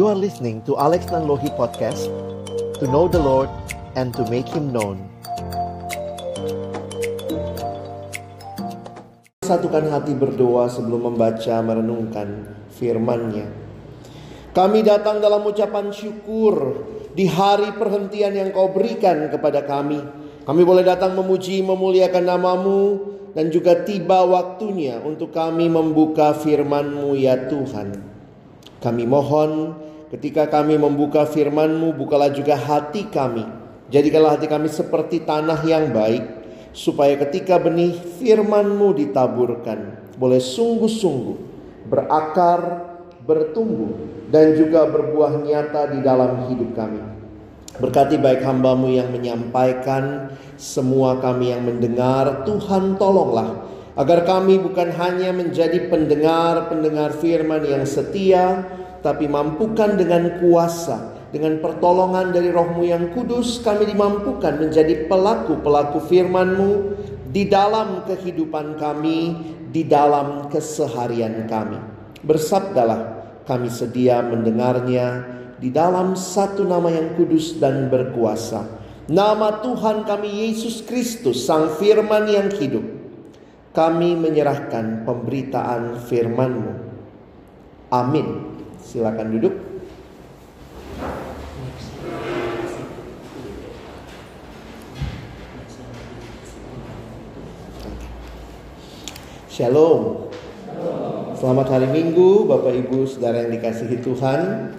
You are listening to Alex Nanlohi Podcast To know the Lord and to make Him known. Satukan hati berdoa sebelum membaca merenungkan firman-Nya. Kami datang dalam ucapan syukur Di hari perhentian yang kau berikan kepada kami. Kami boleh datang memuji memuliakan namamu Dan juga tiba waktunya untuk kami membuka firman-Mu ya Tuhan. Kami mohon ketika kami membuka firman-Mu, bukalah juga hati kami. Jadikanlah hati kami seperti tanah yang baik, supaya ketika benih firman-Mu ditaburkan, boleh sungguh-sungguh berakar, bertumbuh, dan juga berbuah nyata di dalam hidup kami. Berkati baik hambamu yang menyampaikan, semua kami yang mendengar, Tuhan tolonglah agar kami bukan hanya menjadi pendengar-pendengar firman yang setia, tapi mampukan dengan kuasa, dengan pertolongan dari rohmu yang kudus, kami dimampukan menjadi pelaku-pelaku firman-Mu di dalam kehidupan kami, di dalam keseharian kami. Bersabdalah, kami sedia mendengarnya di dalam satu nama yang kudus dan berkuasa. Nama Tuhan kami Yesus Kristus, Sang Firman yang hidup kami menyerahkan pemberitaan firman-Mu. Amin. Silakan duduk. Shalom. Selamat hari Minggu, Bapak Ibu, Saudara yang dikasihi Tuhan.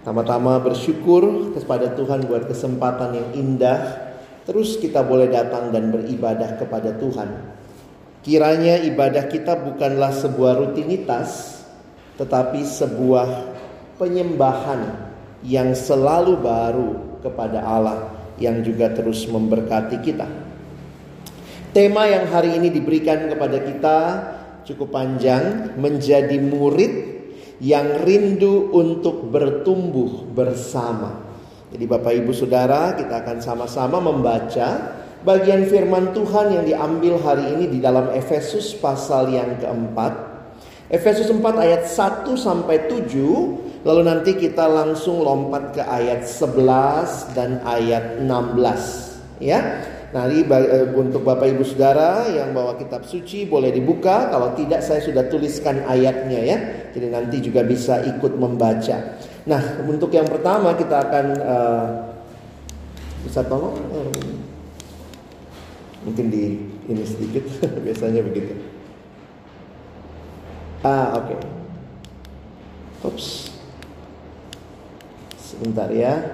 Tama-tama bersyukur kepada Tuhan buat kesempatan yang indah. Terus kita boleh datang dan beribadah kepada Tuhan. Kiranya ibadah kita bukanlah sebuah rutinitas, tetapi sebuah penyembahan yang selalu baru kepada Allah yang juga terus memberkati kita. Tema yang hari ini diberikan kepada kita cukup panjang, menjadi murid yang rindu untuk bertumbuh bersama. Jadi Bapak Ibu Saudara, kita akan sama-sama membaca bagian firman Tuhan yang diambil hari ini di dalam Efesus pasal yang keempat. Efesus 4 ayat 1 sampai 7, lalu nanti kita langsung lompat ke ayat 11 dan ayat 16, ya. Ini eh, untuk Bapak Ibu Saudara yang bawa kitab suci boleh dibuka, kalau tidak saya sudah tuliskan ayatnya ya. Jadi nanti juga bisa ikut membaca. Nah, untuk yang pertama kita akan uh, bisa tolong uh, Mungkin di ini sedikit biasanya begitu. Ah, oke. Okay. Ups. Sebentar ya.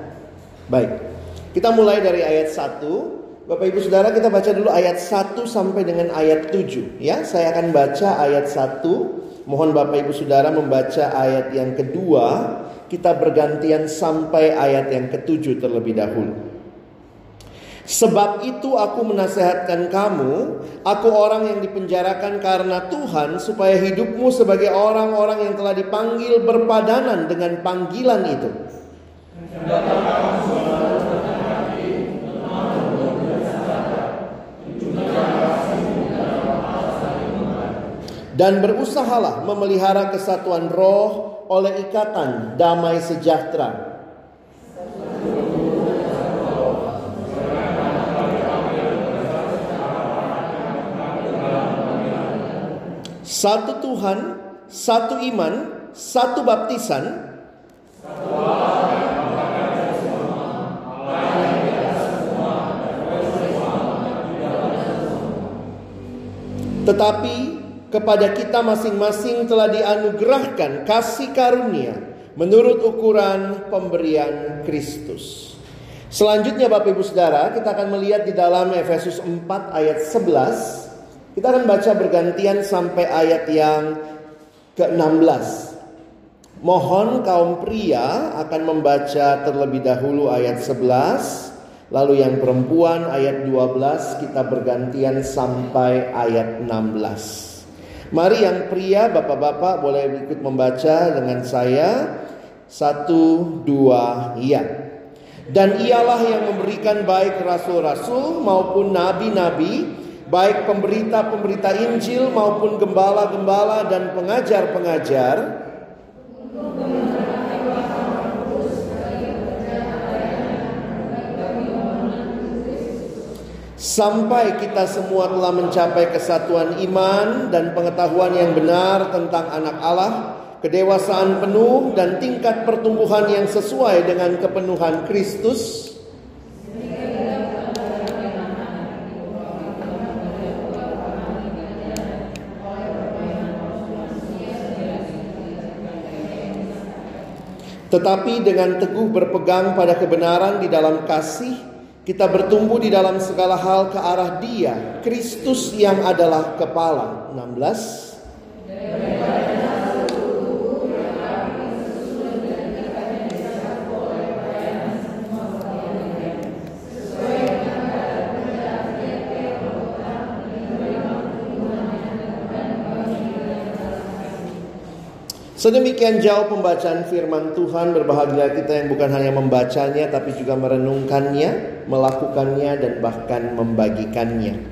Baik. Kita mulai dari ayat 1. Bapak Ibu Saudara kita baca dulu ayat 1 sampai dengan ayat 7 ya. Saya akan baca ayat 1. Mohon Bapak Ibu Saudara membaca ayat yang kedua. Kita bergantian sampai ayat yang ketujuh terlebih dahulu. Sebab itu aku menasehatkan kamu, aku orang yang dipenjarakan karena Tuhan supaya hidupmu sebagai orang-orang yang telah dipanggil berpadanan dengan panggilan itu. Dan berusahalah memelihara kesatuan roh oleh ikatan damai sejahtera Satu Tuhan, satu iman, satu baptisan. Tetapi kepada kita masing-masing telah dianugerahkan kasih karunia menurut ukuran pemberian Kristus. Selanjutnya Bapak Ibu Saudara, kita akan melihat di dalam Efesus 4 ayat 11 kita akan baca bergantian sampai ayat yang ke-16. Mohon kaum pria akan membaca terlebih dahulu ayat 11, lalu yang perempuan ayat 12 kita bergantian sampai ayat 16. Mari yang pria bapak-bapak boleh ikut membaca dengan saya. Satu, dua, iya. Dan ialah yang memberikan baik rasul-rasul maupun nabi-nabi baik pemberita-pemberita Injil maupun gembala-gembala dan pengajar-pengajar sampai kita semua telah mencapai kesatuan iman dan pengetahuan yang benar tentang anak Allah, kedewasaan penuh dan tingkat pertumbuhan yang sesuai dengan kepenuhan Kristus. Tetapi dengan teguh berpegang pada kebenaran di dalam kasih, kita bertumbuh di dalam segala hal ke arah Dia, Kristus yang adalah kepala. 16 Sedemikian jauh pembacaan firman Tuhan berbahagia kita yang bukan hanya membacanya tapi juga merenungkannya, melakukannya dan bahkan membagikannya.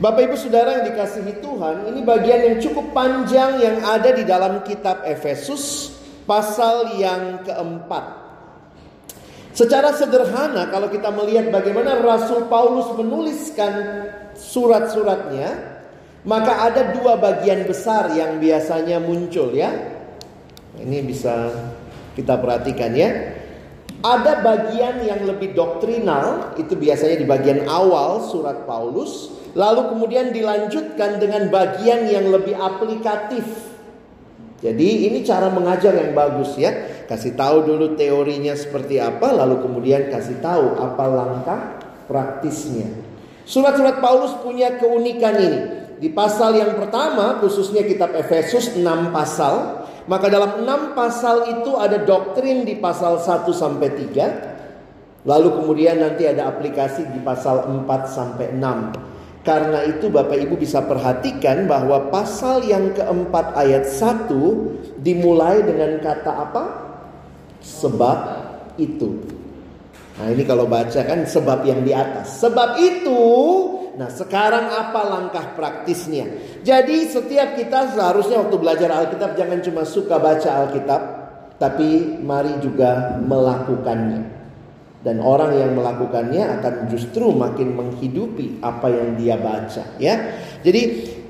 Bapak Ibu Saudara yang dikasihi Tuhan, ini bagian yang cukup panjang yang ada di dalam kitab Efesus pasal yang keempat. Secara sederhana kalau kita melihat bagaimana Rasul Paulus menuliskan surat-suratnya, maka ada dua bagian besar yang biasanya muncul ya. Ini bisa kita perhatikan ya. Ada bagian yang lebih doktrinal, itu biasanya di bagian awal surat Paulus, lalu kemudian dilanjutkan dengan bagian yang lebih aplikatif. Jadi ini cara mengajar yang bagus ya. Kasih tahu dulu teorinya seperti apa, lalu kemudian kasih tahu apa langkah praktisnya. Surat-surat Paulus punya keunikan ini. Di pasal yang pertama, khususnya kitab Efesus 6 pasal, maka dalam 6 pasal itu ada doktrin di pasal 1 sampai 3. Lalu kemudian nanti ada aplikasi di pasal 4 sampai 6. Karena itu Bapak Ibu bisa perhatikan bahwa pasal yang keempat ayat 1 dimulai dengan kata apa? Sebab itu. Nah ini kalau baca kan sebab yang di atas. Sebab itu Nah, sekarang apa langkah praktisnya? Jadi, setiap kita seharusnya waktu belajar Alkitab jangan cuma suka baca Alkitab, tapi mari juga melakukannya. Dan orang yang melakukannya akan justru makin menghidupi apa yang dia baca, ya. Jadi,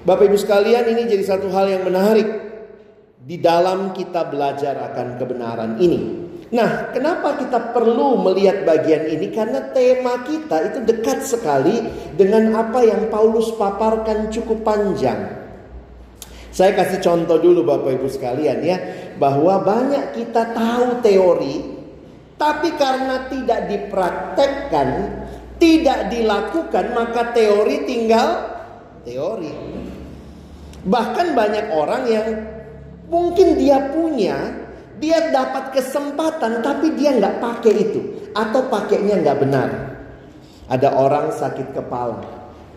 Bapak Ibu sekalian, ini jadi satu hal yang menarik di dalam kita belajar akan kebenaran ini. Nah, kenapa kita perlu melihat bagian ini? Karena tema kita itu dekat sekali dengan apa yang Paulus paparkan cukup panjang. Saya kasih contoh dulu Bapak Ibu sekalian ya, bahwa banyak kita tahu teori, tapi karena tidak dipraktekkan, tidak dilakukan, maka teori tinggal teori. Bahkan banyak orang yang mungkin dia punya dia dapat kesempatan tapi dia nggak pakai itu atau pakainya nggak benar. Ada orang sakit kepala.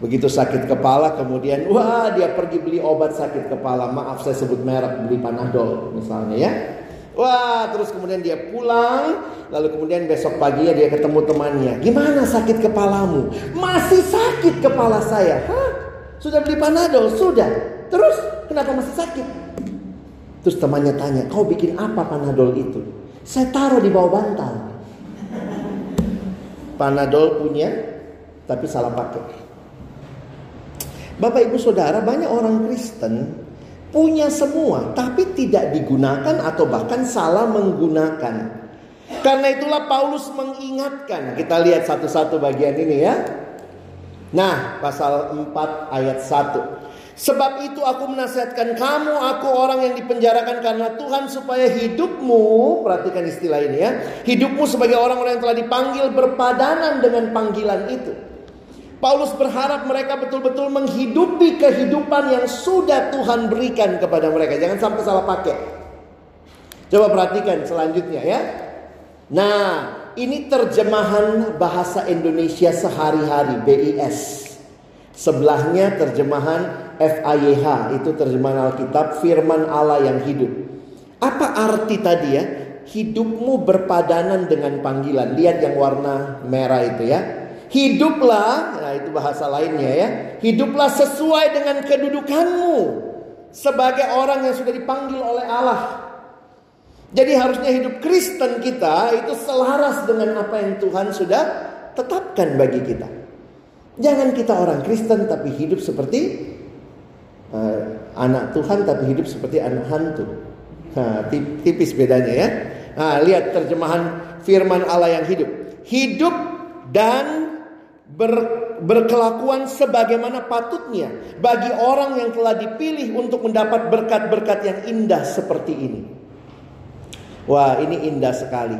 Begitu sakit kepala kemudian wah dia pergi beli obat sakit kepala. Maaf saya sebut merek beli Panadol misalnya ya. Wah, terus kemudian dia pulang, lalu kemudian besok paginya dia ketemu temannya. Gimana sakit kepalamu? Masih sakit kepala saya. Hah? Sudah beli Panadol? Sudah. Terus kenapa masih sakit? Terus temannya tanya, kau bikin apa panadol itu? Saya taruh di bawah bantal. Panadol punya, tapi salah pakai. Bapak ibu saudara, banyak orang Kristen punya semua, tapi tidak digunakan atau bahkan salah menggunakan. Karena itulah Paulus mengingatkan. Kita lihat satu-satu bagian ini ya. Nah, pasal 4 ayat 1. Sebab itu aku menasihatkan kamu, aku orang yang dipenjarakan karena Tuhan supaya hidupmu, perhatikan istilah ini ya, hidupmu sebagai orang-orang yang telah dipanggil berpadanan dengan panggilan itu. Paulus berharap mereka betul-betul menghidupi kehidupan yang sudah Tuhan berikan kepada mereka. Jangan sampai salah pakai. Coba perhatikan selanjutnya ya. Nah, ini terjemahan bahasa Indonesia sehari-hari BIS. Sebelahnya terjemahan FAYH itu terjemahan Alkitab firman Allah yang hidup. Apa arti tadi ya? Hidupmu berpadanan dengan panggilan. Lihat yang warna merah itu ya. Hiduplah, nah itu bahasa lainnya ya. Hiduplah sesuai dengan kedudukanmu sebagai orang yang sudah dipanggil oleh Allah. Jadi harusnya hidup Kristen kita itu selaras dengan apa yang Tuhan sudah tetapkan bagi kita. Jangan kita orang Kristen tapi hidup seperti uh, anak Tuhan tapi hidup seperti anak hantu. Nah, tipis bedanya ya. Nah, lihat terjemahan firman Allah yang hidup. Hidup dan ber, berkelakuan sebagaimana patutnya bagi orang yang telah dipilih untuk mendapat berkat-berkat yang indah seperti ini. Wah, ini indah sekali.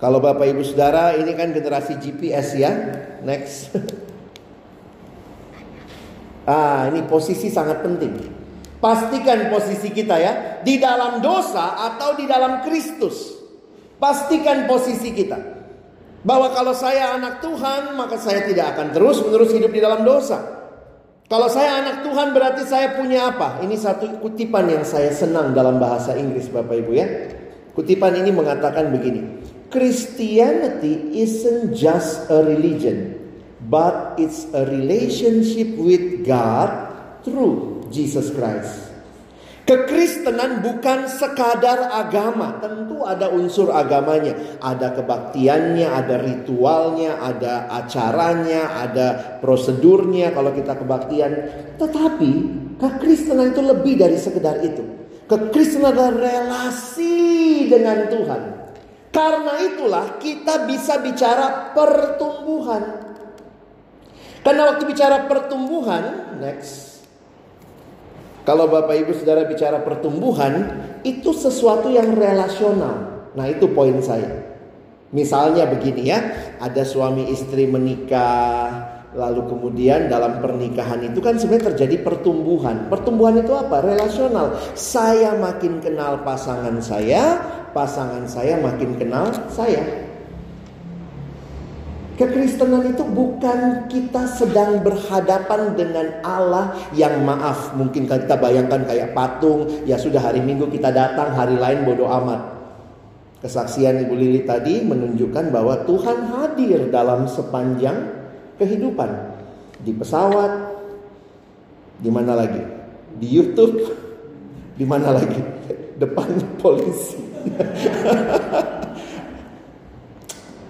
Kalau Bapak Ibu Saudara, ini kan generasi GPS ya. Next. Ah, ini posisi sangat penting. Pastikan posisi kita ya, di dalam dosa atau di dalam Kristus. Pastikan posisi kita. Bahwa kalau saya anak Tuhan, maka saya tidak akan terus-menerus hidup di dalam dosa. Kalau saya anak Tuhan berarti saya punya apa? Ini satu kutipan yang saya senang dalam bahasa Inggris Bapak Ibu ya. Kutipan ini mengatakan begini. Christianity isn't just a religion but it's a relationship with God through Jesus Christ. Kekristenan bukan sekadar agama, tentu ada unsur agamanya, ada kebaktiannya, ada ritualnya, ada acaranya, ada prosedurnya kalau kita kebaktian. Tetapi kekristenan itu lebih dari sekedar itu. Kekristenan adalah relasi dengan Tuhan. Karena itulah kita bisa bicara pertumbuhan. Karena waktu bicara pertumbuhan, next. Kalau Bapak Ibu Saudara bicara pertumbuhan, itu sesuatu yang relasional. Nah, itu poin saya. Misalnya begini ya, ada suami istri menikah, lalu kemudian dalam pernikahan itu kan sebenarnya terjadi pertumbuhan. Pertumbuhan itu apa? Relasional. Saya makin kenal pasangan saya, pasangan saya makin kenal saya. Kekristenan itu bukan kita sedang berhadapan dengan Allah yang maaf. Mungkin kita bayangkan kayak patung, ya sudah hari Minggu kita datang, hari lain bodoh amat. Kesaksian Ibu Lili tadi menunjukkan bahwa Tuhan hadir dalam sepanjang kehidupan. Di pesawat, di mana lagi? Di YouTube, di mana lagi? Depan polisi.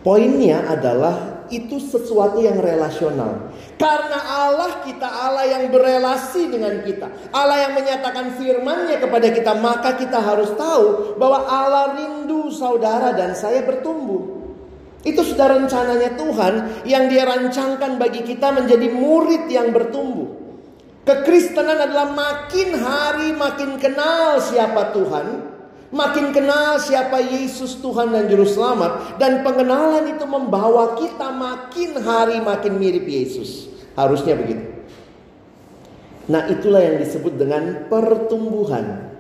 Poinnya adalah itu sesuatu yang relasional. Karena Allah kita Allah yang berelasi dengan kita. Allah yang menyatakan firman-Nya kepada kita, maka kita harus tahu bahwa Allah rindu saudara dan saya bertumbuh. Itu sudah rencananya Tuhan yang dia rancangkan bagi kita menjadi murid yang bertumbuh. Kekristenan adalah makin hari makin kenal siapa Tuhan, Makin kenal siapa Yesus Tuhan dan Juru Selamat. Dan pengenalan itu membawa kita makin hari makin mirip Yesus. Harusnya begitu. Nah itulah yang disebut dengan pertumbuhan.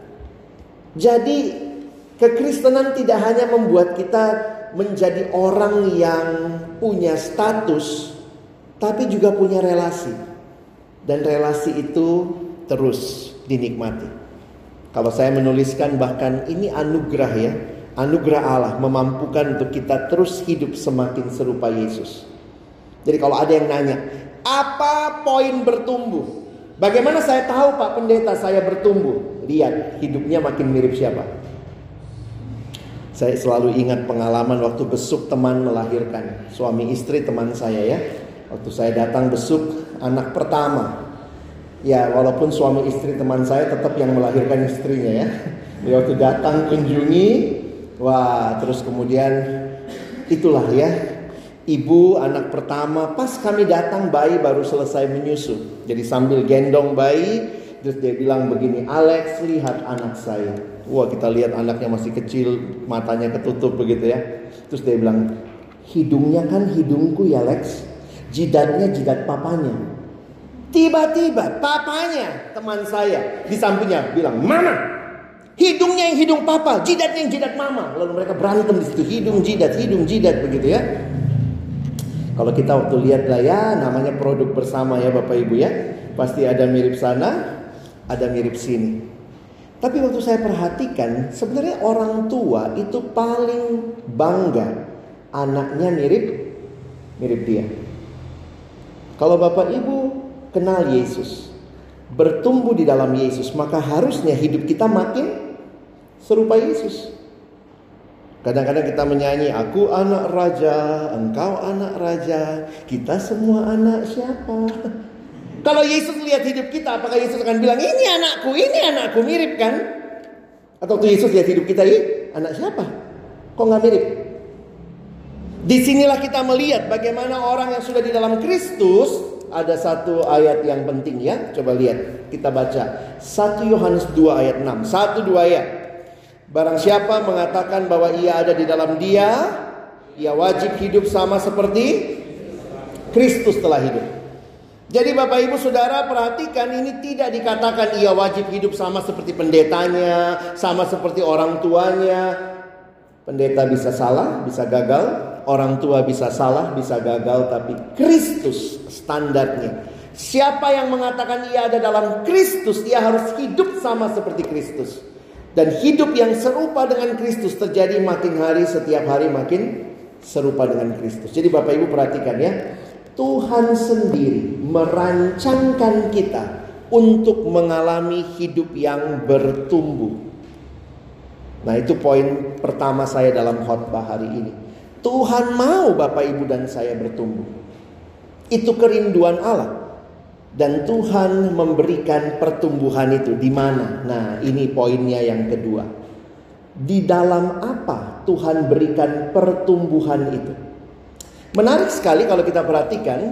Jadi kekristenan tidak hanya membuat kita menjadi orang yang punya status. Tapi juga punya relasi. Dan relasi itu terus dinikmati. Kalau saya menuliskan bahkan ini anugerah ya. Anugerah Allah memampukan untuk kita terus hidup semakin serupa Yesus. Jadi kalau ada yang nanya, apa poin bertumbuh? Bagaimana saya tahu Pak Pendeta saya bertumbuh? Lihat hidupnya makin mirip siapa? Saya selalu ingat pengalaman waktu besuk teman melahirkan. Suami istri teman saya ya. Waktu saya datang besuk anak pertama. Ya walaupun suami istri teman saya tetap yang melahirkan istrinya ya. Dia waktu datang kunjungi, wah terus kemudian itulah ya ibu anak pertama pas kami datang bayi baru selesai menyusu. Jadi sambil gendong bayi terus dia bilang begini, Alex lihat anak saya. Wah kita lihat anaknya masih kecil, matanya ketutup begitu ya. Terus dia bilang, hidungnya kan hidungku ya Alex, jidatnya jidat papanya. Tiba-tiba papanya teman saya di sampingnya bilang, "Mama, hidungnya yang hidung papa, jidatnya yang jidat mama." Lalu mereka berantem di situ, hidung jidat, hidung jidat begitu ya. Kalau kita waktu lihat lah ya, namanya produk bersama ya Bapak Ibu ya. Pasti ada mirip sana, ada mirip sini. Tapi waktu saya perhatikan, sebenarnya orang tua itu paling bangga anaknya mirip mirip dia. Kalau Bapak Ibu kenal Yesus, bertumbuh di dalam Yesus, maka harusnya hidup kita makin serupa Yesus. Kadang-kadang kita menyanyi, aku anak raja, engkau anak raja, kita semua anak siapa? Kalau Yesus lihat hidup kita, apakah Yesus akan bilang, ini anakku, ini anakku, mirip kan? Atau tuh Yesus lihat hidup kita, ini anak siapa? Kok nggak mirip? Di sinilah kita melihat bagaimana orang yang sudah di dalam Kristus ada satu ayat yang penting ya. Coba lihat, kita baca 1 Yohanes 2 ayat 6. Satu dua ayat. Barang siapa mengatakan bahwa ia ada di dalam dia, ia wajib hidup sama seperti Kristus telah hidup. Jadi Bapak Ibu Saudara perhatikan ini tidak dikatakan ia wajib hidup sama seperti pendetanya, sama seperti orang tuanya. Pendeta bisa salah, bisa gagal, orang tua bisa salah, bisa gagal, tapi Kristus standarnya. Siapa yang mengatakan ia ada dalam Kristus, ia harus hidup sama seperti Kristus. Dan hidup yang serupa dengan Kristus terjadi makin hari setiap hari makin serupa dengan Kristus. Jadi Bapak Ibu perhatikan ya. Tuhan sendiri merancangkan kita untuk mengalami hidup yang bertumbuh. Nah, itu poin pertama saya dalam khotbah hari ini. Tuhan mau Bapak Ibu dan saya bertumbuh. Itu kerinduan Allah. Dan Tuhan memberikan pertumbuhan itu di mana? Nah, ini poinnya yang kedua. Di dalam apa Tuhan berikan pertumbuhan itu? Menarik sekali kalau kita perhatikan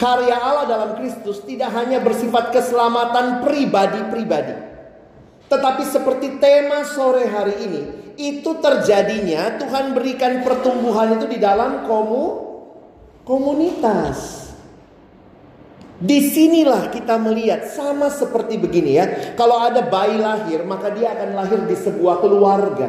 karya Allah dalam Kristus tidak hanya bersifat keselamatan pribadi-pribadi. Tetapi seperti tema sore hari ini, itu terjadinya Tuhan berikan pertumbuhan itu di dalam komu komunitas. Di sinilah kita melihat sama seperti begini ya. Kalau ada bayi lahir, maka dia akan lahir di sebuah keluarga.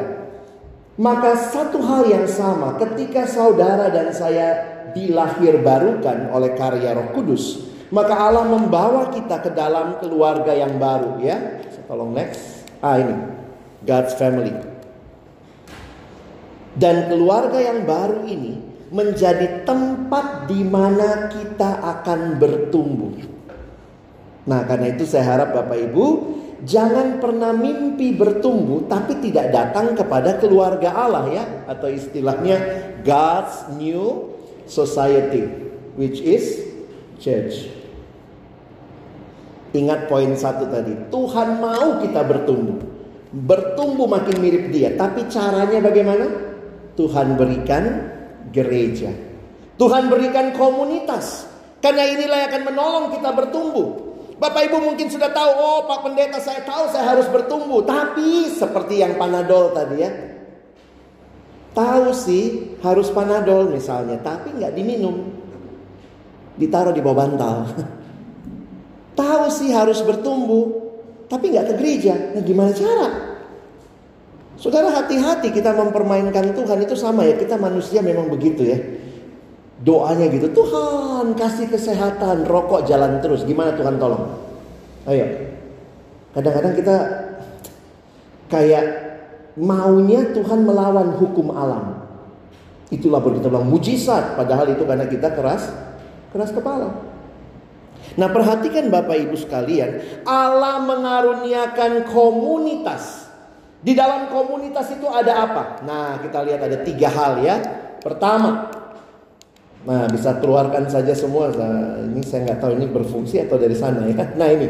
Maka satu hal yang sama ketika saudara dan saya dilahir barukan oleh karya Roh Kudus, maka Allah membawa kita ke dalam keluarga yang baru ya. Tolong next. Ah ini God's family. Dan keluarga yang baru ini menjadi tempat di mana kita akan bertumbuh. Nah, karena itu saya harap Bapak Ibu jangan pernah mimpi bertumbuh tapi tidak datang kepada keluarga Allah ya atau istilahnya God's new society which is church. Ingat poin satu tadi, Tuhan mau kita bertumbuh. Bertumbuh makin mirip dia, tapi caranya bagaimana? Tuhan berikan gereja. Tuhan berikan komunitas. Karena inilah yang akan menolong kita bertumbuh. Bapak Ibu mungkin sudah tahu, oh Pak Pendeta saya tahu saya harus bertumbuh. Tapi seperti yang panadol tadi ya. Tahu sih harus panadol misalnya, tapi nggak diminum. Ditaruh di bawah bantal. tahu sih harus bertumbuh, tapi nggak ke gereja. Nah gimana cara? Saudara hati-hati kita mempermainkan Tuhan itu sama ya. Kita manusia memang begitu ya. Doanya gitu. Tuhan kasih kesehatan. Rokok jalan terus. Gimana Tuhan tolong? Ayo. Kadang-kadang kita kayak maunya Tuhan melawan hukum alam. Itulah baru kita bilang mujizat. Padahal itu karena kita keras keras kepala. Nah perhatikan Bapak Ibu sekalian. Allah mengaruniakan komunitas di dalam komunitas itu ada apa? Nah, kita lihat ada tiga hal ya. Pertama, nah bisa keluarkan saja semua. Nah, ini saya nggak tahu ini berfungsi atau dari sana ya. Nah ini,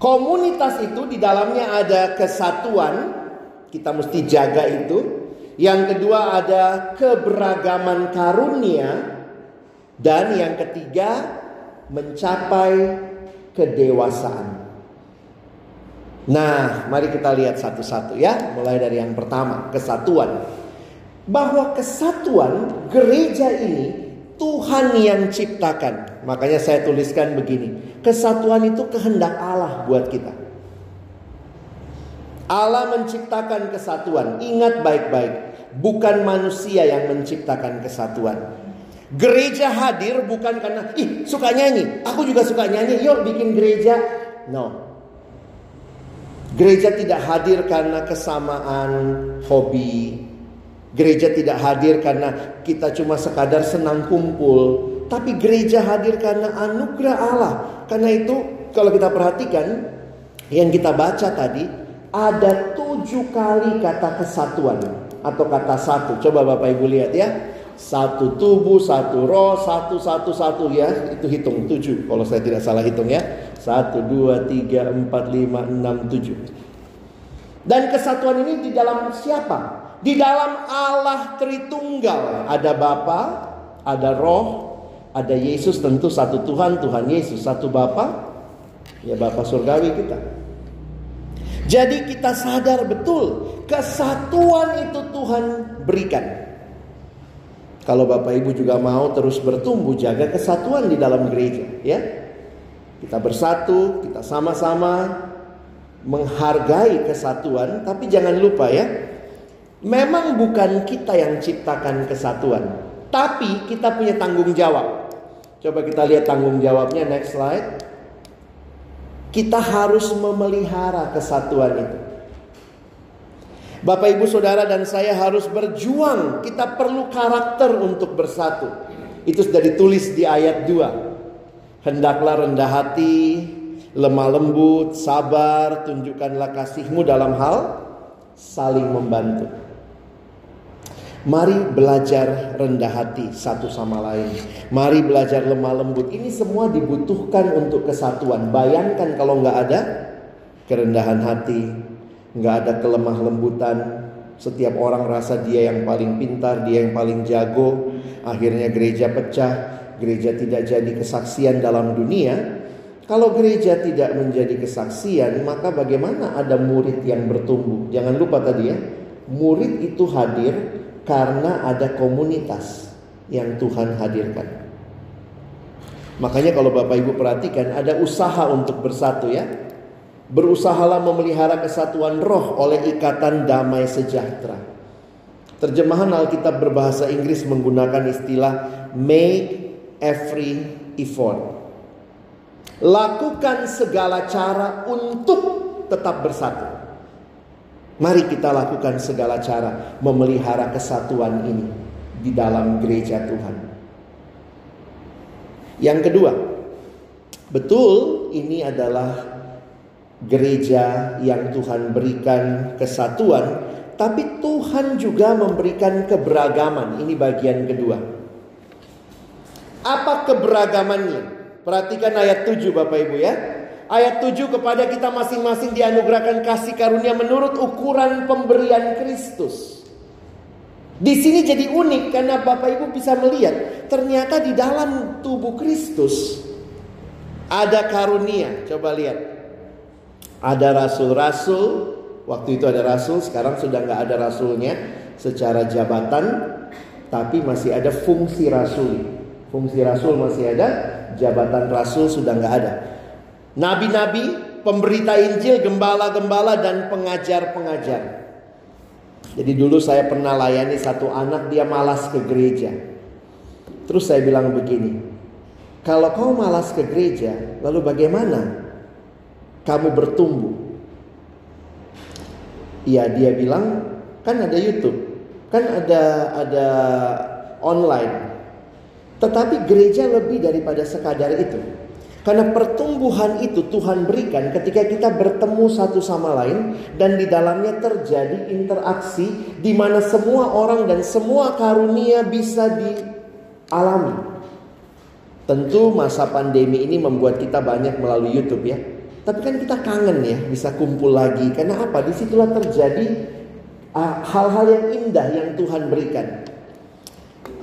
komunitas itu di dalamnya ada kesatuan. Kita mesti jaga itu. Yang kedua ada keberagaman karunia. Dan yang ketiga mencapai kedewasaan. Nah, mari kita lihat satu-satu ya. Mulai dari yang pertama, kesatuan. Bahwa kesatuan gereja ini Tuhan yang ciptakan. Makanya saya tuliskan begini. Kesatuan itu kehendak Allah buat kita. Allah menciptakan kesatuan. Ingat baik-baik. Bukan manusia yang menciptakan kesatuan. Gereja hadir bukan karena ih suka nyanyi. Aku juga suka nyanyi. Yuk bikin gereja. No, Gereja tidak hadir karena kesamaan hobi. Gereja tidak hadir karena kita cuma sekadar senang kumpul. Tapi gereja hadir karena anugerah Allah. Karena itu kalau kita perhatikan yang kita baca tadi ada tujuh kali kata kesatuan. atau kata satu. Coba Bapak Ibu lihat ya. Satu tubuh, satu roh, satu, satu, satu ya. Itu hitung tujuh. Kalau saya tidak salah hitung ya. Satu, dua, tiga, empat, lima, enam, tujuh. Dan kesatuan ini di dalam siapa? Di dalam Allah Tritunggal. Ada Bapa, ada Roh, ada Yesus tentu satu Tuhan, Tuhan Yesus. Satu Bapa, ya Bapa surgawi kita. Jadi kita sadar betul kesatuan itu Tuhan berikan. Kalau Bapak Ibu juga mau terus bertumbuh jaga kesatuan di dalam gereja ya. Kita bersatu, kita sama-sama menghargai kesatuan, tapi jangan lupa ya. Memang bukan kita yang ciptakan kesatuan, tapi kita punya tanggung jawab. Coba kita lihat tanggung jawabnya next slide. Kita harus memelihara kesatuan itu. Bapak, ibu, saudara, dan saya harus berjuang. Kita perlu karakter untuk bersatu. Itu sudah ditulis di ayat 2. Hendaklah rendah hati, lemah lembut, sabar, tunjukkanlah kasihmu dalam hal saling membantu. Mari belajar rendah hati satu sama lain. Mari belajar lemah lembut. Ini semua dibutuhkan untuk kesatuan. Bayangkan kalau nggak ada kerendahan hati, nggak ada kelemah lembutan. Setiap orang rasa dia yang paling pintar, dia yang paling jago. Akhirnya gereja pecah, gereja tidak jadi kesaksian dalam dunia. Kalau gereja tidak menjadi kesaksian, maka bagaimana ada murid yang bertumbuh? Jangan lupa tadi ya, murid itu hadir karena ada komunitas yang Tuhan hadirkan. Makanya kalau Bapak Ibu perhatikan ada usaha untuk bersatu ya. Berusahalah memelihara kesatuan roh oleh ikatan damai sejahtera. Terjemahan Alkitab berbahasa Inggris menggunakan istilah make every effort. Lakukan segala cara untuk tetap bersatu. Mari kita lakukan segala cara memelihara kesatuan ini di dalam gereja Tuhan. Yang kedua, betul ini adalah gereja yang Tuhan berikan kesatuan, tapi Tuhan juga memberikan keberagaman. Ini bagian kedua. Apa keberagamannya? Perhatikan ayat 7 Bapak Ibu ya. Ayat 7 kepada kita masing-masing dianugerahkan kasih karunia menurut ukuran pemberian Kristus. Di sini jadi unik karena Bapak Ibu bisa melihat ternyata di dalam tubuh Kristus ada karunia. Coba lihat. Ada rasul-rasul, waktu itu ada rasul, sekarang sudah nggak ada rasulnya secara jabatan, tapi masih ada fungsi rasul. Fungsi rasul masih ada, jabatan rasul sudah nggak ada. Nabi-nabi, pemberita Injil, gembala-gembala dan pengajar-pengajar. Jadi dulu saya pernah layani satu anak dia malas ke gereja. Terus saya bilang begini, kalau kau malas ke gereja, lalu bagaimana kamu bertumbuh? Iya dia bilang, kan ada YouTube, kan ada ada online. Tetapi gereja lebih daripada sekadar itu. Karena pertumbuhan itu Tuhan berikan ketika kita bertemu satu sama lain dan di dalamnya terjadi interaksi di mana semua orang dan semua karunia bisa dialami. Tentu masa pandemi ini membuat kita banyak melalui YouTube ya. Tapi kan kita kangen ya bisa kumpul lagi karena apa? Di situlah terjadi ah, hal-hal yang indah yang Tuhan berikan.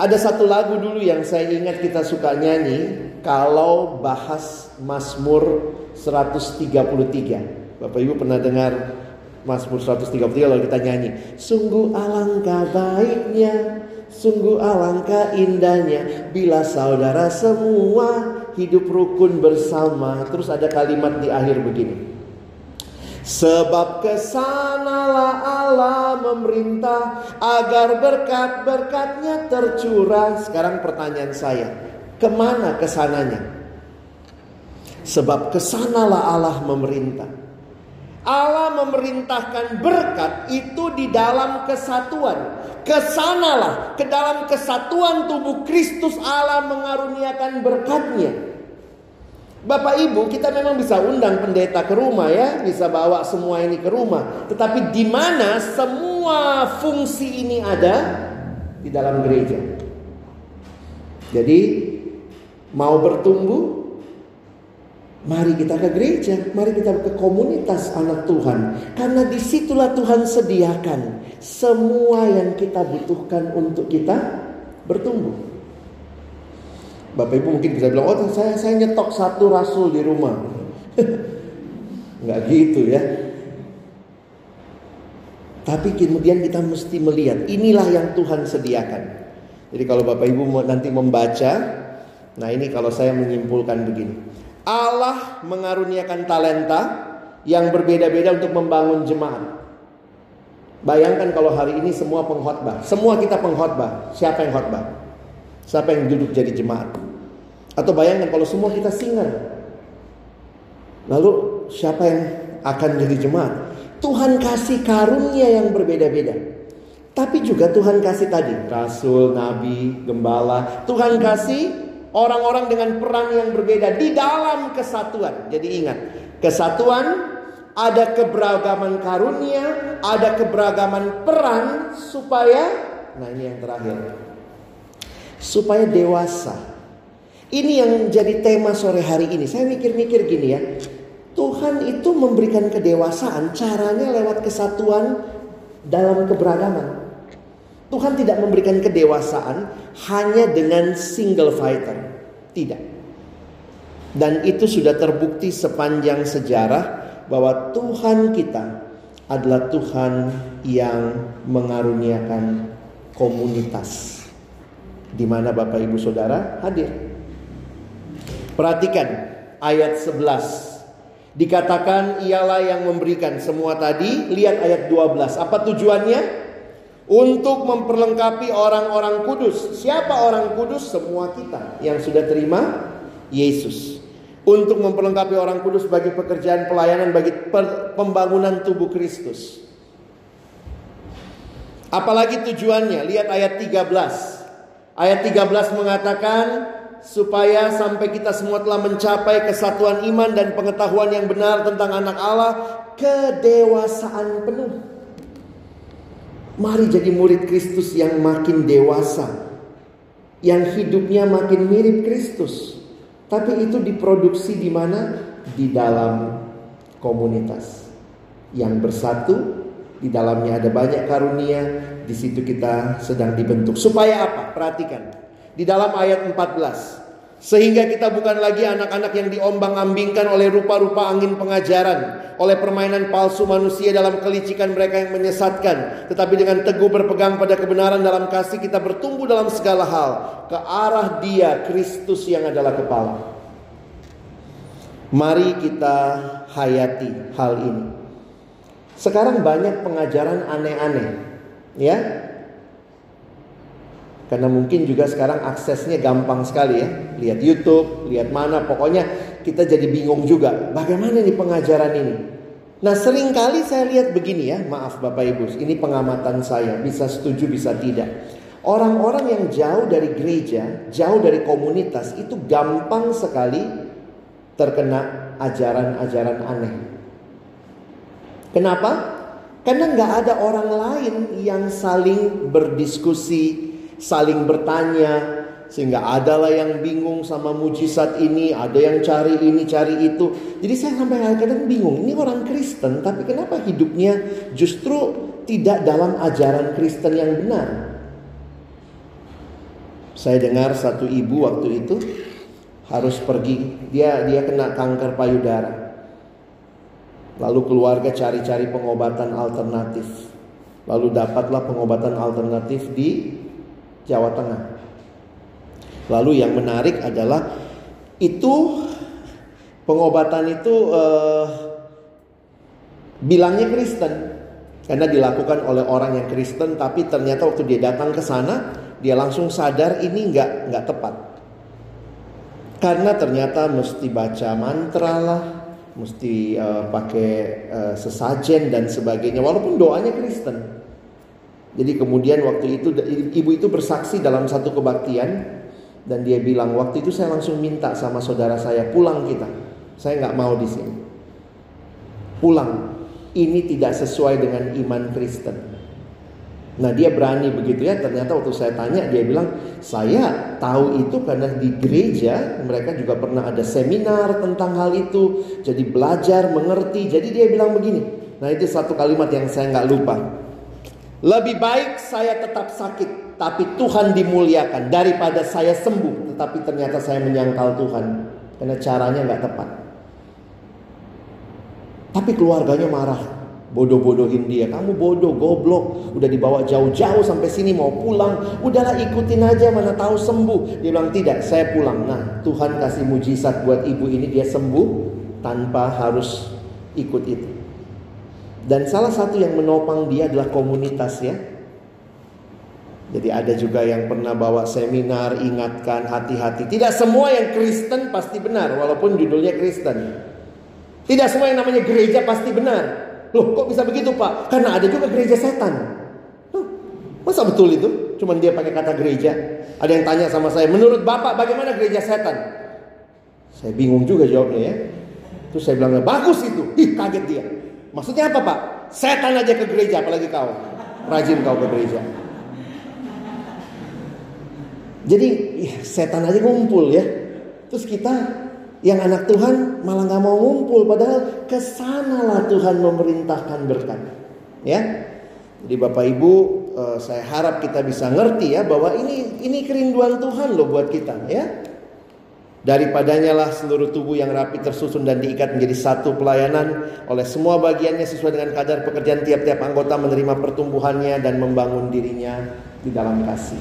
Ada satu lagu dulu yang saya ingat kita suka nyanyi kalau bahas Mazmur 133. Bapak Ibu pernah dengar Mazmur 133 kalau kita nyanyi. Sungguh alangkah baiknya, sungguh alangkah indahnya bila saudara semua hidup rukun bersama. Terus ada kalimat di akhir begini. Sebab ke sanalah Allah memerintah agar berkat-berkatnya tercurah. Sekarang pertanyaan saya, Ke mana ke sananya? Sebab ke sanalah Allah memerintah. Allah memerintahkan berkat itu di dalam kesatuan. Ke sanalah ke dalam kesatuan tubuh Kristus Allah mengaruniakan berkatnya. Bapak Ibu, kita memang bisa undang pendeta ke rumah ya, bisa bawa semua ini ke rumah. Tetapi di mana semua fungsi ini ada di dalam gereja. Jadi mau bertumbuh Mari kita ke gereja, mari kita ke komunitas anak Tuhan. Karena di situlah Tuhan sediakan semua yang kita butuhkan untuk kita bertumbuh. Bapak Ibu mungkin bisa bilang, oh saya, saya nyetok satu rasul di rumah. Nggak gitu ya. Tapi kemudian kita mesti melihat, inilah yang Tuhan sediakan. Jadi kalau Bapak Ibu nanti membaca, nah ini kalau saya menyimpulkan begini. Allah mengaruniakan talenta yang berbeda-beda untuk membangun jemaat. Bayangkan kalau hari ini semua pengkhotbah, semua kita pengkhotbah, siapa yang khotbah? Siapa yang duduk jadi jemaat? Atau bayangkan kalau semua kita singer. Lalu siapa yang akan jadi jemaat? Tuhan kasih karunia yang berbeda-beda. Tapi juga Tuhan kasih tadi rasul, nabi, gembala. Tuhan kasih orang-orang dengan peran yang berbeda di dalam kesatuan. Jadi ingat, kesatuan ada keberagaman karunia, ada keberagaman peran supaya nah ini yang terakhir. Supaya dewasa. Ini yang jadi tema sore hari ini. Saya mikir-mikir gini ya. Tuhan itu memberikan kedewasaan caranya lewat kesatuan dalam keberagaman. Tuhan tidak memberikan kedewasaan hanya dengan single fighter. Tidak. Dan itu sudah terbukti sepanjang sejarah bahwa Tuhan kita adalah Tuhan yang mengaruniakan komunitas di mana Bapak Ibu Saudara hadir. Perhatikan ayat 11. Dikatakan ialah yang memberikan semua tadi. Lihat ayat 12. Apa tujuannya? Untuk memperlengkapi orang-orang kudus. Siapa orang kudus? Semua kita yang sudah terima Yesus. Untuk memperlengkapi orang kudus bagi pekerjaan pelayanan bagi pembangunan tubuh Kristus. Apalagi tujuannya? Lihat ayat 13. Ayat 13 mengatakan supaya sampai kita semua telah mencapai kesatuan iman dan pengetahuan yang benar tentang anak Allah, kedewasaan penuh. Mari jadi murid Kristus yang makin dewasa. Yang hidupnya makin mirip Kristus. Tapi itu diproduksi di mana? Di dalam komunitas. Yang bersatu, di dalamnya ada banyak karunia, di situ kita sedang dibentuk. Supaya apa? Perhatikan. Di dalam ayat 14. Sehingga kita bukan lagi anak-anak yang diombang-ambingkan oleh rupa-rupa angin pengajaran, oleh permainan palsu manusia dalam kelicikan mereka yang menyesatkan, tetapi dengan teguh berpegang pada kebenaran dalam kasih kita bertumbuh dalam segala hal ke arah Dia Kristus yang adalah kepala. Mari kita hayati hal ini. Sekarang banyak pengajaran aneh-aneh, ya. Karena mungkin juga sekarang aksesnya gampang sekali ya. Lihat YouTube, lihat mana, pokoknya kita jadi bingung juga. Bagaimana nih pengajaran ini? Nah sering kali saya lihat begini ya, maaf Bapak Ibu, ini pengamatan saya, bisa setuju bisa tidak. Orang-orang yang jauh dari gereja, jauh dari komunitas itu gampang sekali terkena ajaran-ajaran aneh. Kenapa? Karena nggak ada orang lain yang saling berdiskusi, saling bertanya sehingga adalah yang bingung sama mujizat ini, ada yang cari ini, cari itu. Jadi saya sampai kadang bingung, ini orang Kristen tapi kenapa hidupnya justru tidak dalam ajaran Kristen yang benar? Saya dengar satu ibu waktu itu harus pergi, dia dia kena kanker payudara. Lalu keluarga cari-cari pengobatan alternatif. Lalu dapatlah pengobatan alternatif di Jawa Tengah. Lalu yang menarik adalah itu pengobatan itu uh, bilangnya Kristen. Karena dilakukan oleh orang yang Kristen tapi ternyata waktu dia datang ke sana dia langsung sadar ini nggak nggak tepat. Karena ternyata mesti baca mantra lah mesti uh, pakai uh, sesajen dan sebagainya. Walaupun doanya Kristen jadi kemudian waktu itu ibu itu bersaksi dalam satu kebaktian dan dia bilang waktu itu saya langsung minta sama saudara saya pulang kita. Saya nggak mau di sini. Pulang. Ini tidak sesuai dengan iman Kristen. Nah dia berani begitu ya Ternyata waktu saya tanya dia bilang Saya tahu itu karena di gereja Mereka juga pernah ada seminar tentang hal itu Jadi belajar, mengerti Jadi dia bilang begini Nah itu satu kalimat yang saya nggak lupa Lebih baik saya tetap sakit Tapi Tuhan dimuliakan Daripada saya sembuh Tetapi ternyata saya menyangkal Tuhan Karena caranya nggak tepat Tapi keluarganya marah bodoh-bodohin dia. Kamu bodoh, goblok. Udah dibawa jauh-jauh sampai sini mau pulang. Udahlah ikutin aja mana tahu sembuh. Dia bilang tidak, saya pulang. Nah, Tuhan kasih mujizat buat ibu ini dia sembuh tanpa harus ikut itu. Dan salah satu yang menopang dia adalah komunitas ya. Jadi ada juga yang pernah bawa seminar ingatkan hati-hati. Tidak semua yang Kristen pasti benar walaupun judulnya Kristen. Tidak semua yang namanya gereja pasti benar. Loh kok bisa begitu pak? Karena ada juga gereja setan. Loh, masa betul itu? Cuman dia pakai kata gereja. Ada yang tanya sama saya, menurut bapak bagaimana gereja setan? Saya bingung juga jawabnya ya. Terus saya bilang, bagus itu. Ih kaget dia. Maksudnya apa pak? Setan aja ke gereja, apalagi kau. Rajin kau ke gereja. Jadi setan aja ngumpul ya. Terus kita yang anak Tuhan malah nggak mau ngumpul padahal ke sanalah Tuhan memerintahkan berkat. Ya. Jadi Bapak Ibu eh, saya harap kita bisa ngerti ya bahwa ini ini kerinduan Tuhan loh buat kita ya. Daripadanya lah seluruh tubuh yang rapi tersusun dan diikat menjadi satu pelayanan oleh semua bagiannya sesuai dengan kadar pekerjaan tiap-tiap anggota menerima pertumbuhannya dan membangun dirinya di dalam kasih.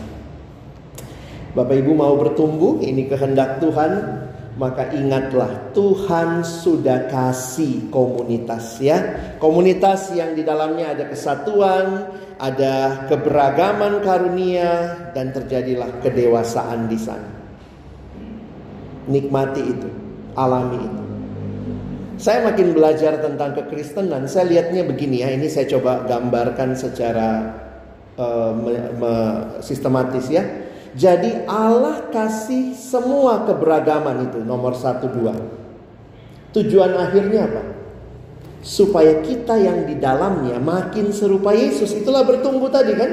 Bapak Ibu mau bertumbuh, ini kehendak Tuhan maka ingatlah Tuhan sudah kasih komunitas ya. Komunitas yang di dalamnya ada kesatuan, ada keberagaman karunia dan terjadilah kedewasaan di sana. Nikmati itu, alami itu. Saya makin belajar tentang kekristenan, saya lihatnya begini ya, ini saya coba gambarkan secara uh, me, me, sistematis ya. Jadi Allah kasih semua keberagaman itu nomor satu dua. Tujuan akhirnya apa? Supaya kita yang di dalamnya makin serupa Yesus. Itulah bertumbuh tadi kan?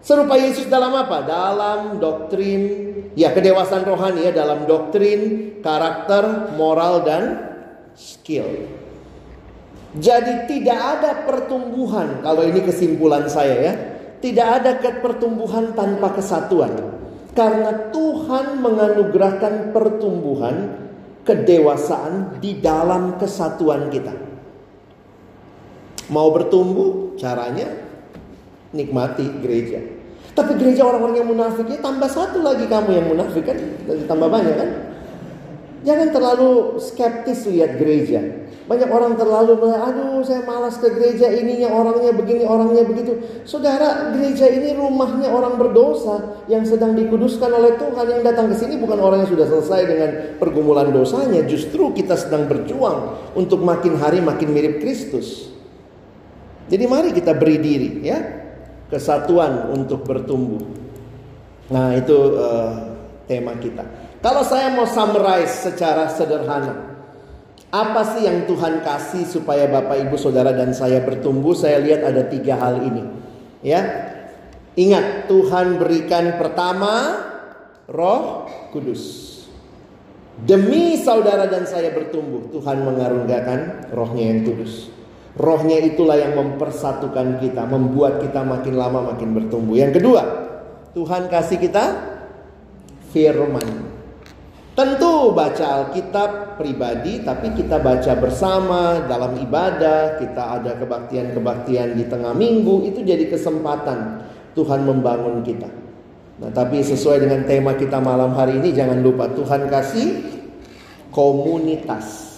Serupa Yesus dalam apa? Dalam doktrin, ya kedewasaan rohani ya dalam doktrin, karakter, moral dan skill. Jadi tidak ada pertumbuhan kalau ini kesimpulan saya ya. Tidak ada pertumbuhan tanpa kesatuan. Karena Tuhan menganugerahkan pertumbuhan kedewasaan di dalam kesatuan kita. Mau bertumbuh caranya nikmati gereja. Tapi gereja orang-orang yang munafiknya tambah satu lagi kamu yang munafik kan tambah banyak kan. Jangan terlalu skeptis lihat gereja. Banyak orang terlalu aduh saya malas ke gereja ininya orangnya begini orangnya begitu. Saudara, gereja ini rumahnya orang berdosa yang sedang dikuduskan oleh Tuhan yang datang ke sini bukan orang yang sudah selesai dengan pergumulan dosanya, justru kita sedang berjuang untuk makin hari makin mirip Kristus. Jadi mari kita beri diri ya, kesatuan untuk bertumbuh. Nah, itu uh, tema kita. Kalau saya mau summarize secara sederhana, apa sih yang Tuhan kasih supaya Bapak Ibu Saudara dan saya bertumbuh? Saya lihat ada tiga hal ini. Ya, ingat Tuhan berikan pertama Roh Kudus. Demi saudara dan saya bertumbuh, Tuhan mengaruniakan rohnya yang kudus. Rohnya itulah yang mempersatukan kita, membuat kita makin lama makin bertumbuh. Yang kedua, Tuhan kasih kita firman. Tentu baca Alkitab pribadi tapi kita baca bersama dalam ibadah, kita ada kebaktian-kebaktian di tengah minggu itu jadi kesempatan Tuhan membangun kita. Nah, tapi sesuai dengan tema kita malam hari ini jangan lupa Tuhan kasih komunitas.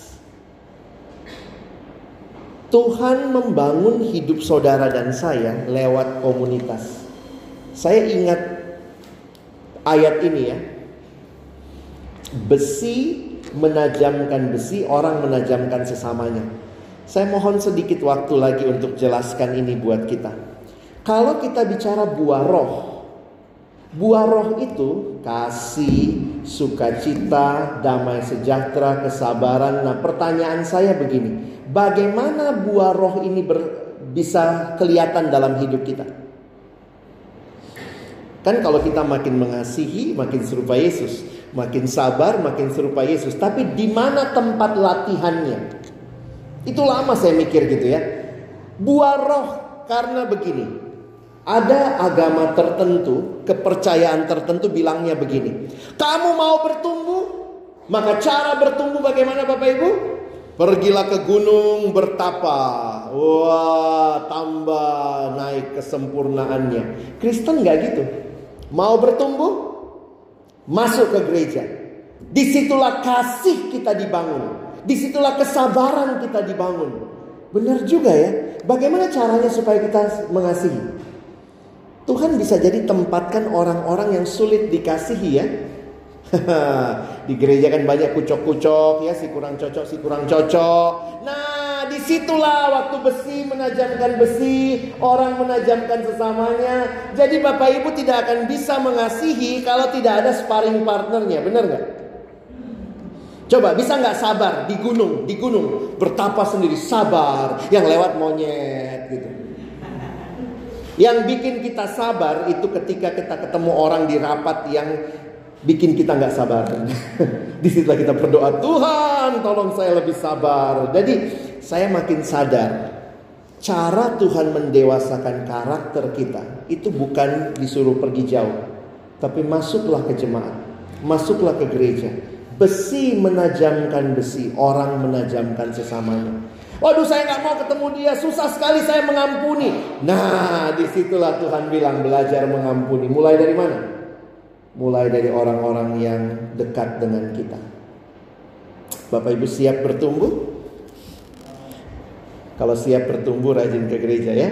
Tuhan membangun hidup saudara dan saya lewat komunitas. Saya ingat ayat ini ya, Besi menajamkan besi, orang menajamkan sesamanya. Saya mohon sedikit waktu lagi untuk jelaskan ini buat kita. Kalau kita bicara buah roh, buah roh itu kasih, sukacita, damai sejahtera, kesabaran. Nah, pertanyaan saya begini, bagaimana buah roh ini ber, bisa kelihatan dalam hidup kita? Kan kalau kita makin mengasihi, makin serupa Yesus, makin sabar, makin serupa Yesus. Tapi di mana tempat latihannya? Itu lama saya mikir gitu ya. Buah roh karena begini. Ada agama tertentu, kepercayaan tertentu bilangnya begini. Kamu mau bertumbuh? Maka cara bertumbuh bagaimana Bapak Ibu? Pergilah ke gunung bertapa. Wah, tambah naik kesempurnaannya. Kristen nggak gitu. Mau bertumbuh? Masuk ke gereja. Di situlah kasih kita dibangun. Di situlah kesabaran kita dibangun. Benar juga ya. Bagaimana caranya supaya kita mengasihi? Tuhan bisa jadi tempatkan orang-orang yang sulit dikasihi ya. di gereja kan banyak kucok-kucok ya si kurang cocok si kurang cocok. Nah di situlah waktu besi menajamkan besi orang menajamkan sesamanya. Jadi bapak ibu tidak akan bisa mengasihi kalau tidak ada sparring partnernya, benar nggak? Coba bisa nggak sabar di gunung, di gunung bertapa sendiri sabar, yang lewat monyet gitu. Yang bikin kita sabar itu ketika kita ketemu orang di rapat yang bikin kita nggak sabar. Di situ kita berdoa, Tuhan tolong saya lebih sabar. Jadi saya makin sadar cara Tuhan mendewasakan karakter kita itu bukan disuruh pergi jauh, tapi masuklah ke jemaat, masuklah ke gereja. Besi menajamkan besi, orang menajamkan sesamanya. Waduh saya nggak mau ketemu dia, susah sekali saya mengampuni. Nah di situlah Tuhan bilang belajar mengampuni. Mulai dari mana? Mulai dari orang-orang yang dekat dengan kita. Bapak Ibu siap bertumbuh? Kalau siap bertumbuh rajin ke gereja ya.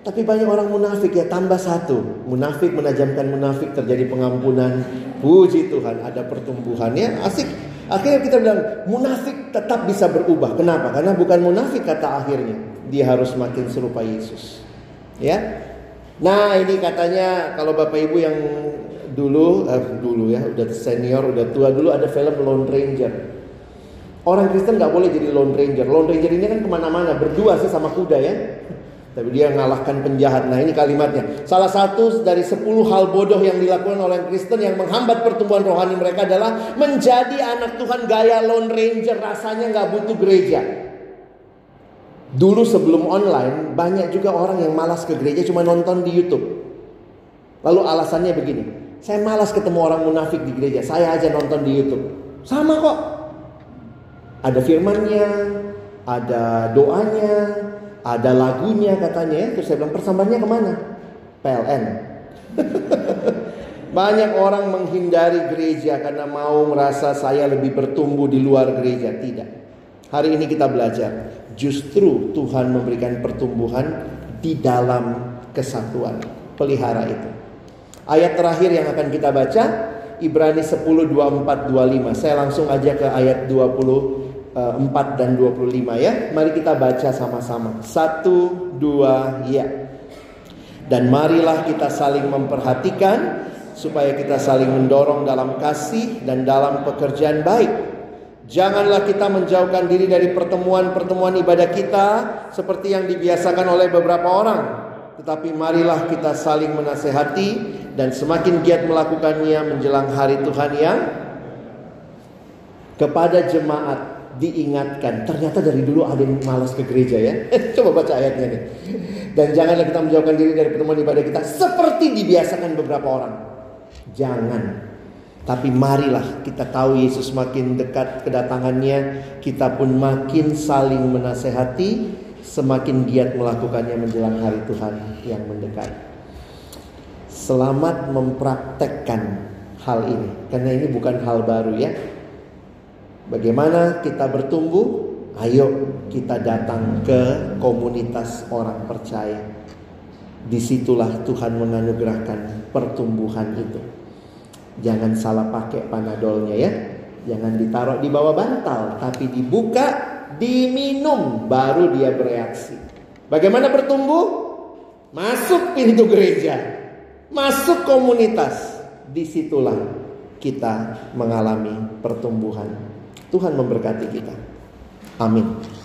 Tapi banyak orang munafik ya tambah satu. Munafik menajamkan munafik terjadi pengampunan. Puji Tuhan ada pertumbuhan ya asik. Akhirnya kita bilang munafik tetap bisa berubah. Kenapa? Karena bukan munafik kata akhirnya. Dia harus makin serupa Yesus. Ya. Nah ini katanya kalau Bapak Ibu yang dulu eh, dulu ya udah senior udah tua dulu ada film Lone Ranger. Orang Kristen nggak boleh jadi Lone Ranger. Lone Ranger ini kan ke mana-mana berdua sih sama kuda ya. Tapi dia ngalahkan penjahat. Nah ini kalimatnya. Salah satu dari sepuluh hal bodoh yang dilakukan oleh Kristen yang menghambat pertumbuhan rohani mereka adalah menjadi anak Tuhan gaya Lone Ranger. Rasanya nggak butuh gereja. Dulu sebelum online banyak juga orang yang malas ke gereja cuma nonton di YouTube. Lalu alasannya begini, saya malas ketemu orang munafik di gereja. Saya aja nonton di YouTube. Sama kok. Ada firmannya, ada doanya, ada lagunya katanya. Ya. Terus saya bilang persambahannya ke mana? PLN. Banyak orang menghindari gereja karena mau merasa saya lebih bertumbuh di luar gereja. Tidak. Hari ini kita belajar. Justru Tuhan memberikan pertumbuhan di dalam kesatuan. Pelihara itu. Ayat terakhir yang akan kita baca Ibrani 10 24 25. Saya langsung aja ke ayat 24 dan 25 ya. Mari kita baca sama-sama. Satu, dua, ya. Dan marilah kita saling memperhatikan supaya kita saling mendorong dalam kasih dan dalam pekerjaan baik. Janganlah kita menjauhkan diri dari pertemuan-pertemuan ibadah kita seperti yang dibiasakan oleh beberapa orang, tetapi marilah kita saling menasehati dan semakin giat melakukannya menjelang hari Tuhan yang kepada jemaat diingatkan. Ternyata dari dulu ada yang malas ke gereja ya. Coba baca ayatnya nih. Dan janganlah kita menjauhkan diri dari pertemuan ibadah kita seperti dibiasakan beberapa orang. Jangan. Tapi marilah kita tahu Yesus makin dekat kedatangannya, kita pun makin saling menasehati, semakin giat melakukannya menjelang hari Tuhan yang mendekat selamat mempraktekkan hal ini karena ini bukan hal baru ya. Bagaimana kita bertumbuh? Ayo kita datang ke komunitas orang percaya. Di situlah Tuhan menganugerahkan pertumbuhan itu. Jangan salah pakai panadolnya ya. Jangan ditaruh di bawah bantal, tapi dibuka, diminum, baru dia bereaksi. Bagaimana bertumbuh? Masuk pintu gereja masuk komunitas, di situlah kita mengalami pertumbuhan. Tuhan memberkati kita. Amin.